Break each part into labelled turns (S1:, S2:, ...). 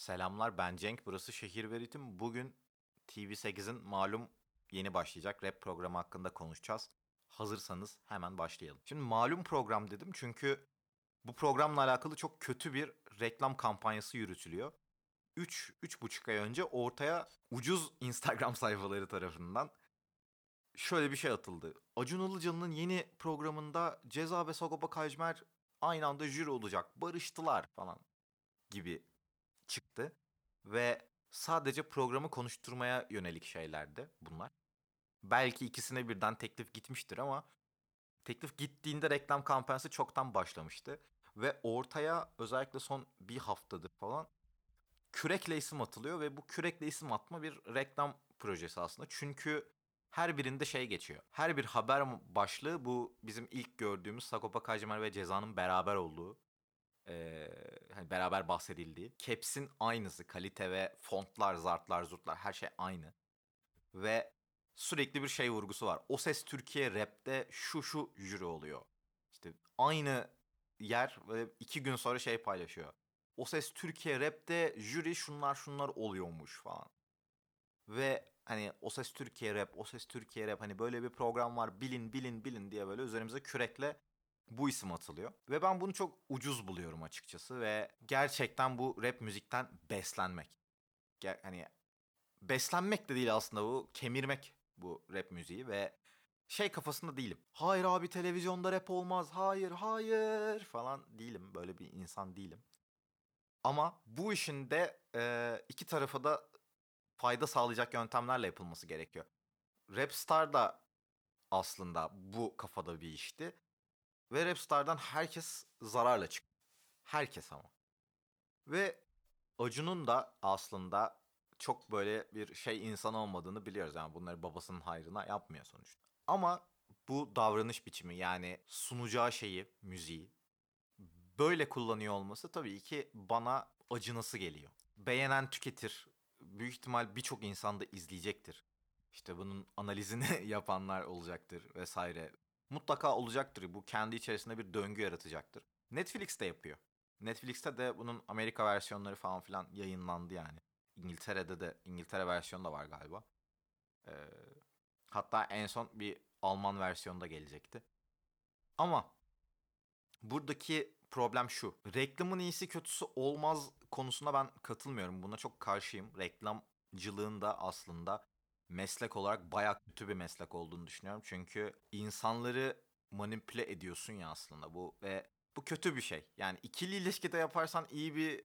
S1: Selamlar ben Cenk burası Şehir ve Ritim. Bugün TV8'in malum yeni başlayacak rap programı hakkında konuşacağız. Hazırsanız hemen başlayalım. Şimdi malum program dedim çünkü bu programla alakalı çok kötü bir reklam kampanyası yürütülüyor. 3 3,5 ay önce ortaya ucuz Instagram sayfaları tarafından şöyle bir şey atıldı. Acun Ilıcalı'nın yeni programında Ceza ve Sagopa Kajmer aynı anda jüri olacak. Barıştılar falan gibi çıktı ve sadece programı konuşturmaya yönelik şeylerdi bunlar. Belki ikisine birden teklif gitmiştir ama teklif gittiğinde reklam kampanyası çoktan başlamıştı ve ortaya özellikle son bir haftadır falan kürekle isim atılıyor ve bu kürekle isim atma bir reklam projesi aslında. Çünkü her birinde şey geçiyor. Her bir haber başlığı bu bizim ilk gördüğümüz Sagopa Kajmer ve Ceza'nın beraber olduğu e, hani beraber bahsedildiği. Caps'in aynısı. Kalite ve fontlar, zartlar, zurtlar her şey aynı. Ve sürekli bir şey vurgusu var. O ses Türkiye rapte şu şu jüri oluyor. İşte aynı yer ve iki gün sonra şey paylaşıyor. O ses Türkiye rapte jüri şunlar şunlar oluyormuş falan. Ve hani O Ses Türkiye Rap, O Ses Türkiye Rap hani böyle bir program var bilin bilin bilin diye böyle üzerimize kürekle bu isim atılıyor. Ve ben bunu çok ucuz buluyorum açıkçası ve gerçekten bu rap müzikten beslenmek. Ger- hani beslenmek de değil aslında bu kemirmek bu rap müziği ve şey kafasında değilim. Hayır abi televizyonda rap olmaz. Hayır, hayır falan değilim. Böyle bir insan değilim. Ama bu işin de e, iki tarafa da fayda sağlayacak yöntemlerle yapılması gerekiyor. Rapstar da aslında bu kafada bir işti. Ve Rapstar'dan herkes zararla çıktı. Herkes ama. Ve Acun'un da aslında çok böyle bir şey insan olmadığını biliyoruz. Yani bunları babasının hayrına yapmıyor sonuçta. Ama bu davranış biçimi yani sunacağı şeyi, müziği böyle kullanıyor olması tabii ki bana acınası geliyor. Beğenen tüketir. Büyük ihtimal birçok insan da izleyecektir. İşte bunun analizini yapanlar olacaktır vesaire. Mutlaka olacaktır. Bu kendi içerisinde bir döngü yaratacaktır. Netflix de yapıyor. Netflix'te de bunun Amerika versiyonları falan filan yayınlandı yani. İngiltere'de de İngiltere versiyonu da var galiba. Ee, hatta en son bir Alman versiyonu da gelecekti. Ama buradaki problem şu. Reklamın iyisi kötüsü olmaz konusunda ben katılmıyorum. Buna çok karşıyım. Reklamcılığın da aslında meslek olarak bayağı kötü bir meslek olduğunu düşünüyorum. Çünkü insanları manipüle ediyorsun ya aslında bu ve bu kötü bir şey. Yani ikili ilişkide yaparsan iyi bir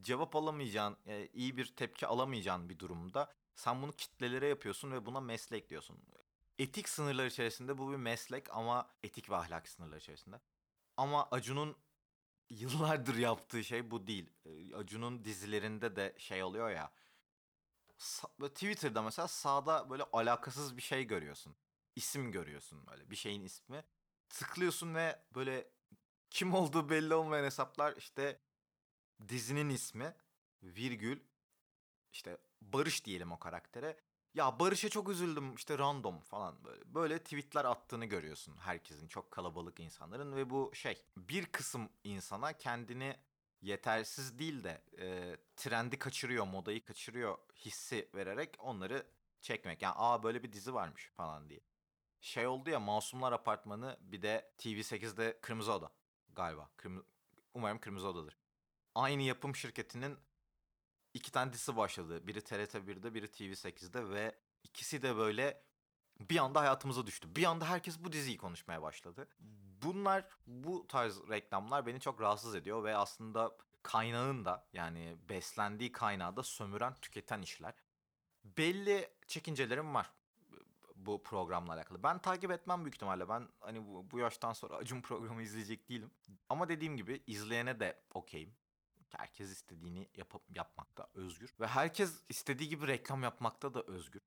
S1: cevap alamayacağın, e, iyi bir tepki alamayacağın bir durumda sen bunu kitlelere yapıyorsun ve buna meslek diyorsun. Etik sınırlar içerisinde bu bir meslek ama etik ve ahlak sınırlar içerisinde. Ama Acun'un yıllardır yaptığı şey bu değil. E, Acun'un dizilerinde de şey oluyor ya. Twitter'da mesela sağda böyle alakasız bir şey görüyorsun. İsim görüyorsun böyle bir şeyin ismi. Tıklıyorsun ve böyle kim olduğu belli olmayan hesaplar işte dizinin ismi virgül işte Barış diyelim o karaktere. Ya Barış'a çok üzüldüm işte random falan böyle. Böyle tweetler attığını görüyorsun herkesin çok kalabalık insanların ve bu şey bir kısım insana kendini yetersiz değil de e, trendi kaçırıyor, modayı kaçırıyor hissi vererek onları çekmek. Yani aa böyle bir dizi varmış falan diye. Şey oldu ya Masumlar Apartmanı bir de TV8'de Kırmızı Oda galiba. Kırmızı, umarım Kırmızı Oda'dır. Aynı yapım şirketinin iki tane dizisi başladı. Biri TRT1'de, biri TV8'de ve ikisi de böyle bir anda hayatımıza düştü. Bir anda herkes bu diziyi konuşmaya başladı. Bunlar, bu tarz reklamlar beni çok rahatsız ediyor ve aslında kaynağın da yani beslendiği kaynağı da sömüren, tüketen işler. Belli çekincelerim var bu programla alakalı. Ben takip etmem büyük ihtimalle. Ben hani bu, bu yaştan sonra Acun programı izleyecek değilim. Ama dediğim gibi izleyene de okeyim. Herkes istediğini yap yapmakta özgür. Ve herkes istediği gibi reklam yapmakta da özgür.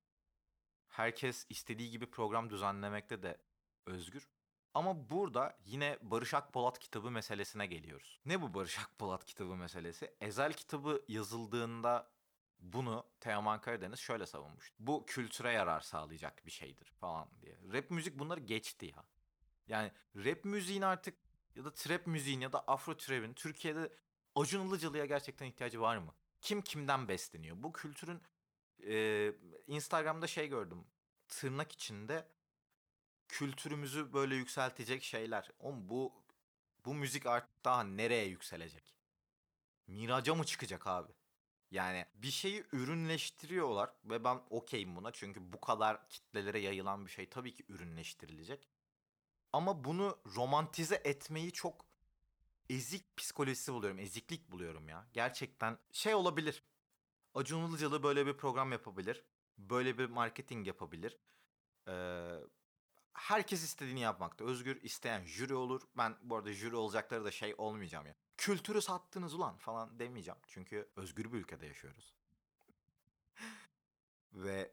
S1: Herkes istediği gibi program düzenlemekte de özgür. Ama burada yine Barış Akpolat kitabı meselesine geliyoruz. Ne bu Barış Akpolat kitabı meselesi? Ezel kitabı yazıldığında bunu Teoman Karadeniz şöyle savunmuş. Bu kültüre yarar sağlayacak bir şeydir falan diye. Rap müzik bunları geçti ya. Yani rap müziğin artık ya da trap müziğin ya da afro trap'in Türkiye'de Acun Ilıcalı'ya gerçekten ihtiyacı var mı? kim kimden besleniyor? Bu kültürün e, Instagram'da şey gördüm. Tırnak içinde kültürümüzü böyle yükseltecek şeyler. Oğlum bu bu müzik artık daha nereye yükselecek? Miraca mı çıkacak abi? Yani bir şeyi ürünleştiriyorlar ve ben okeyim buna çünkü bu kadar kitlelere yayılan bir şey tabii ki ürünleştirilecek. Ama bunu romantize etmeyi çok ezik psikolojisi buluyorum, eziklik buluyorum ya. Gerçekten şey olabilir. Acun Ilıcalı böyle bir program yapabilir. Böyle bir marketing yapabilir. Ee, herkes istediğini yapmakta. Özgür isteyen jüri olur. Ben bu arada jüri olacakları da şey olmayacağım ya. Kültürü sattınız ulan falan demeyeceğim. Çünkü özgür bir ülkede yaşıyoruz. Ve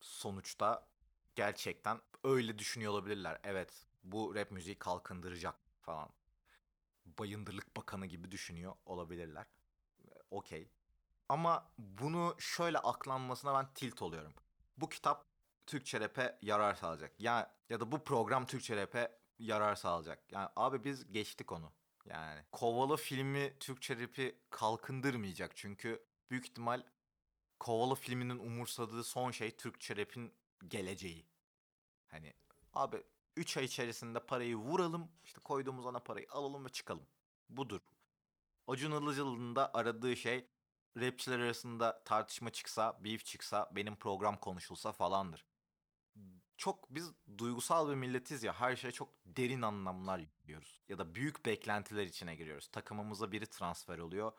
S1: sonuçta gerçekten öyle düşünüyor olabilirler. Evet bu rap müziği kalkındıracak falan. Bayındırlık bakanı gibi düşünüyor olabilirler. Okey. Ama bunu şöyle aklanmasına ben tilt oluyorum. Bu kitap Türkçe rap'e yarar sağlayacak. Ya ya da bu program Türkçe rap'e yarar sağlayacak. Yani abi biz geçtik onu. Yani Kovalı filmi Türkçe rap'i kalkındırmayacak. Çünkü büyük ihtimal Kovalı filminin umursadığı son şey Türkçe rap'in geleceği. Hani abi 3 ay içerisinde parayı vuralım, işte koyduğumuz ana parayı alalım ve çıkalım. Budur. Acun Ilıcalı'nın da aradığı şey rapçiler arasında tartışma çıksa, beef çıksa, benim program konuşulsa falandır. Çok biz duygusal bir milletiz ya her şeye çok derin anlamlar yüklüyoruz. Ya da büyük beklentiler içine giriyoruz. Takımımıza biri transfer oluyor.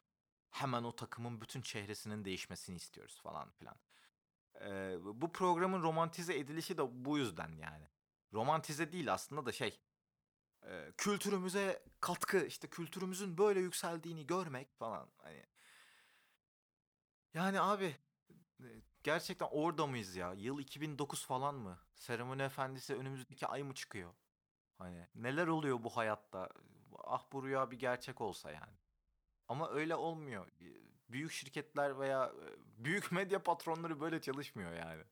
S1: Hemen o takımın bütün çehresinin değişmesini istiyoruz falan filan. Ee, bu programın romantize edilişi de bu yüzden yani. Romantize değil aslında da şey. E, kültürümüze katkı işte kültürümüzün böyle yükseldiğini görmek falan hani. Yani abi gerçekten orada mıyız ya? Yıl 2009 falan mı? Seremoni Efendisi önümüzdeki ay mı çıkıyor? Hani neler oluyor bu hayatta? Ah bu rüya bir gerçek olsa yani. Ama öyle olmuyor. Büyük şirketler veya büyük medya patronları böyle çalışmıyor yani.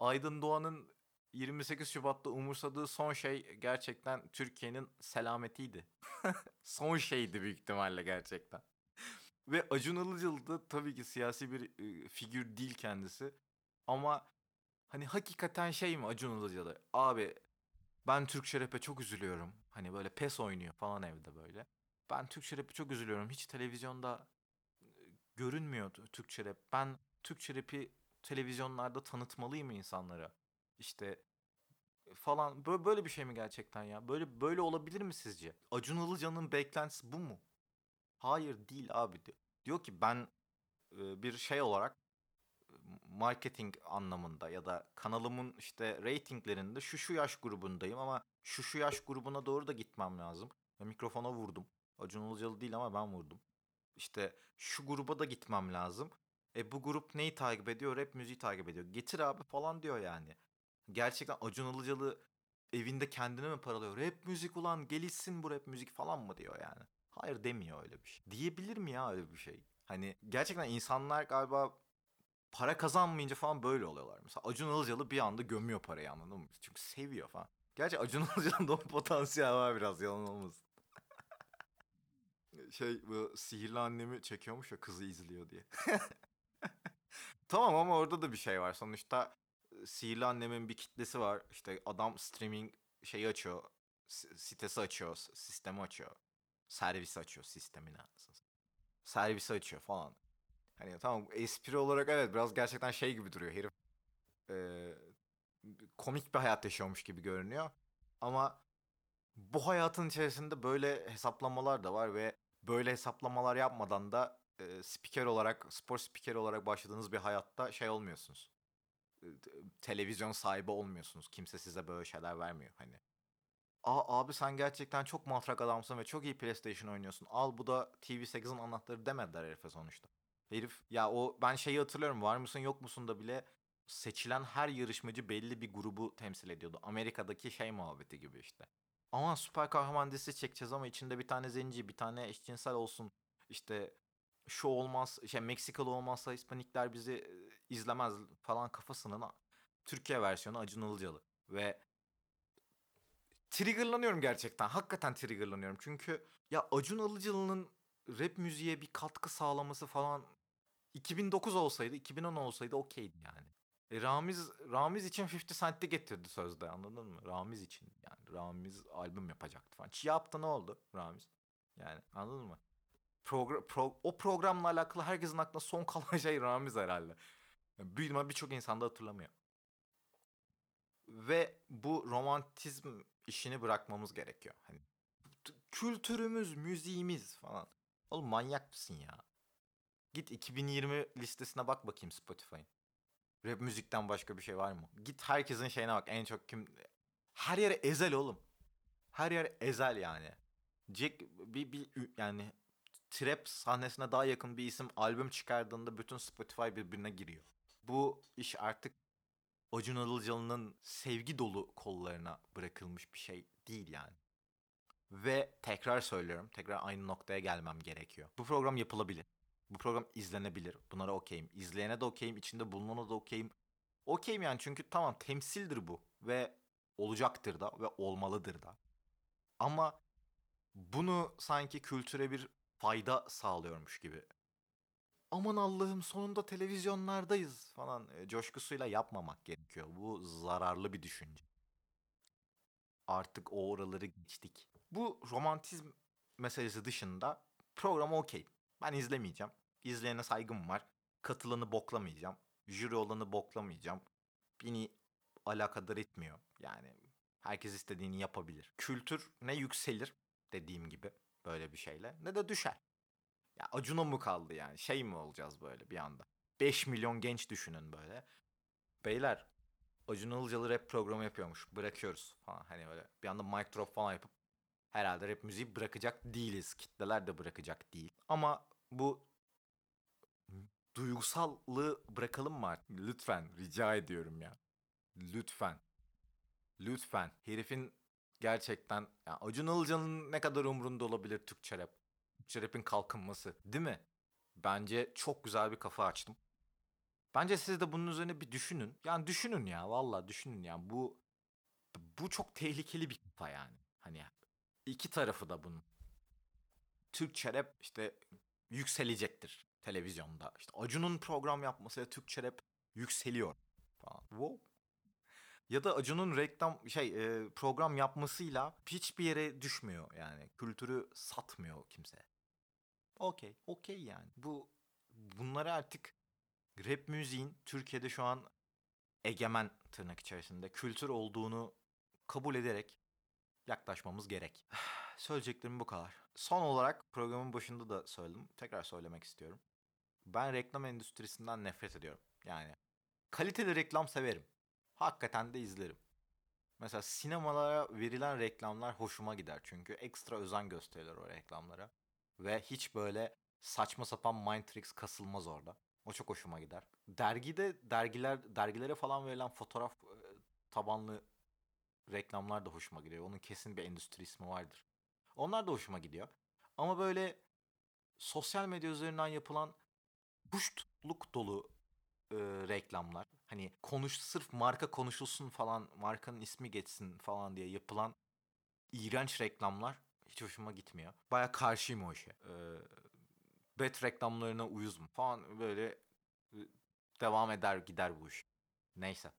S1: Aydın Doğan'ın 28 Şubat'ta umursadığı son şey gerçekten Türkiye'nin selametiydi. son şeydi büyük ihtimalle gerçekten. Ve Acun Ilıcalı da tabii ki siyasi bir e, figür değil kendisi. Ama hani hakikaten şey mi Acun Ilıcalı? Abi ben Türkçe rap'e çok üzülüyorum. Hani böyle pes oynuyor falan evde böyle. Ben Türkçe rap'e çok üzülüyorum. Hiç televizyonda görünmüyor Türkçe rap. Ben Türkçe rap'i televizyonlarda tanıtmalıyım insanlara. İşte falan böyle, bir şey mi gerçekten ya? Böyle böyle olabilir mi sizce? Acun Ilıcalı'nın beklentisi bu mu? Hayır değil abi diyor. Diyor ki ben bir şey olarak marketing anlamında ya da kanalımın işte reytinglerinde şu şu yaş grubundayım ama şu şu yaş grubuna doğru da gitmem lazım. Ve mikrofona vurdum. Acun Ilıcalı değil ama ben vurdum. İşte şu gruba da gitmem lazım. E bu grup neyi takip ediyor? Rap müziği takip ediyor. Getir abi falan diyor yani. Gerçekten Acun Ilıcalı evinde kendine mi paralıyor? Rap müzik ulan gelişsin bu rap müzik falan mı diyor yani. Hayır demiyor öyle bir şey. Diyebilir mi ya öyle bir şey? Hani gerçekten insanlar galiba para kazanmayınca falan böyle oluyorlar. Mesela Acun Ilıcalı bir anda gömüyor parayı anladın mı? Çünkü seviyor falan. Gerçi Acun Ilıcalı'nda o potansiyel var biraz yalan olmasın. şey bu sihirli annemi çekiyormuş ya kızı izliyor diye. tamam ama orada da bir şey var. Sonuçta sihirli annemin bir kitlesi var. İşte adam streaming şeyi açıyor. Sitesi açıyor. Sistemi açıyor. Servisi açıyor sistemini. Servisi açıyor falan. Hani tamam espri olarak evet biraz gerçekten şey gibi duruyor herif. Ee, komik bir hayat yaşıyormuş gibi görünüyor. Ama bu hayatın içerisinde böyle hesaplamalar da var ve böyle hesaplamalar yapmadan da e, spiker olarak, spor spikeri olarak başladığınız bir hayatta şey olmuyorsunuz. E, televizyon sahibi olmuyorsunuz. Kimse size böyle şeyler vermiyor hani. Abi sen gerçekten çok matrak adamsın ve çok iyi PlayStation oynuyorsun. Al bu da TV8'in anahtarı demediler herife sonuçta. Herif ya o ben şeyi hatırlıyorum var mısın yok musun da bile seçilen her yarışmacı belli bir grubu temsil ediyordu. Amerika'daki şey muhabbeti gibi işte. Ama süper kahraman dizisi çekeceğiz ama içinde bir tane zenci, bir tane eşcinsel olsun. İşte şu olmaz, şey Meksikalı olmazsa Hispanikler bizi e, izlemez falan kafasının Türkiye versiyonu Acun Ilıcalı. Ve triggerlanıyorum gerçekten. Hakikaten triggerlanıyorum. Çünkü ya Acun Ilıcalı'nın rap müziğe bir katkı sağlaması falan 2009 olsaydı, 2010 olsaydı okeydi yani. E, Ramiz Ramiz için 50 Cent'te getirdi sözde anladın mı? Ramiz için yani Ramiz albüm yapacaktı falan. Çi yaptı ne oldu Ramiz? Yani anladın mı? Progr pro o programla alakalı herkesin aklına son kalan şey Ramiz herhalde. Yani büyük birçok insan da hatırlamıyor. Ve bu romantizm işini bırakmamız gerekiyor. Hani kültürümüz, müziğimiz falan. Oğlum manyak mısın ya? Git 2020 listesine bak bakayım Spotify'ın. Rap müzikten başka bir şey var mı? Git herkesin şeyine bak. En çok kim... Her yere ezel oğlum. Her yer ezel yani. Jack bir, bir yani trap sahnesine daha yakın bir isim albüm çıkardığında bütün Spotify birbirine giriyor. Bu iş artık Acun Ilıcalı'nın sevgi dolu kollarına bırakılmış bir şey değil yani. Ve tekrar söylüyorum, tekrar aynı noktaya gelmem gerekiyor. Bu program yapılabilir. Bu program izlenebilir. Bunlara okeyim. İzleyene de okeyim, içinde bulunana da okeyim. Okeyim yani çünkü tamam temsildir bu. Ve olacaktır da ve olmalıdır da. Ama bunu sanki kültüre bir fayda sağlıyormuş gibi. Aman Allah'ım sonunda televizyonlardayız falan e, coşkusuyla yapmamak gerekiyor. Bu zararlı bir düşünce. Artık o oraları geçtik. Bu romantizm meselesi dışında program okey. Ben izlemeyeceğim. İzleyene saygım var. Katılanı boklamayacağım. Jüri olanı boklamayacağım. Beni alakadar etmiyor. Yani herkes istediğini yapabilir. Kültür ne yükselir dediğim gibi böyle bir şeyle ne de düşer. Ya Acun'a mı kaldı yani? Şey mi olacağız böyle bir anda? 5 milyon genç düşünün böyle. Beyler Acun Ilıcalı rap programı yapıyormuş. Bırakıyoruz falan. Hani böyle bir anda mic drop falan yapıp herhalde rap müziği bırakacak değiliz. Kitleler de bırakacak değil. Ama bu duygusallığı bırakalım mı artık? Lütfen rica ediyorum ya. Lütfen. Lütfen. Herifin gerçekten ya Acun Ilıcalı'nın ne kadar umurunda olabilir Türkçe rap? Türkçe rap'in kalkınması değil mi? Bence çok güzel bir kafa açtım. Bence siz de bunun üzerine bir düşünün. Yani düşünün ya valla düşünün ya. Bu bu çok tehlikeli bir kafa yani. Hani iki tarafı da bunun. Türkçe rap işte yükselecektir televizyonda. İşte Acun'un program yapmasıyla Türkçe rap yükseliyor falan. Wow. Ya da Acun'un reklam şey e, program yapmasıyla hiçbir yere düşmüyor yani. Kültürü satmıyor kimse. Okey, okey yani. Bu bunları artık rap müziğin Türkiye'de şu an egemen tırnak içerisinde kültür olduğunu kabul ederek yaklaşmamız gerek. Söyleyeceklerim bu kadar. Son olarak programın başında da söyledim. Tekrar söylemek istiyorum. Ben reklam endüstrisinden nefret ediyorum. Yani kaliteli reklam severim. Hakikaten de izlerim. Mesela sinemalara verilen reklamlar hoşuma gider. Çünkü ekstra özen gösterilir o reklamlara. Ve hiç böyle saçma sapan mind tricks kasılmaz orada. O çok hoşuma gider. Dergide dergiler dergilere falan verilen fotoğraf e, tabanlı reklamlar da hoşuma gidiyor. Onun kesin bir endüstri ismi vardır. Onlar da hoşuma gidiyor. Ama böyle sosyal medya üzerinden yapılan puştluk dolu e, reklamlar. Hani konuş sırf marka konuşulsun falan, markanın ismi geçsin falan diye yapılan iğrenç reklamlar hiç hoşuma gitmiyor. Baya karşıyım o işe. Ee, bet reklamlarına uyuz mu falan böyle devam eder gider bu iş. Neyse.